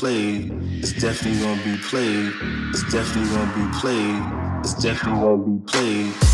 played. It's definitely gonna be played. It's definitely gonna be played. It's definitely gonna be played.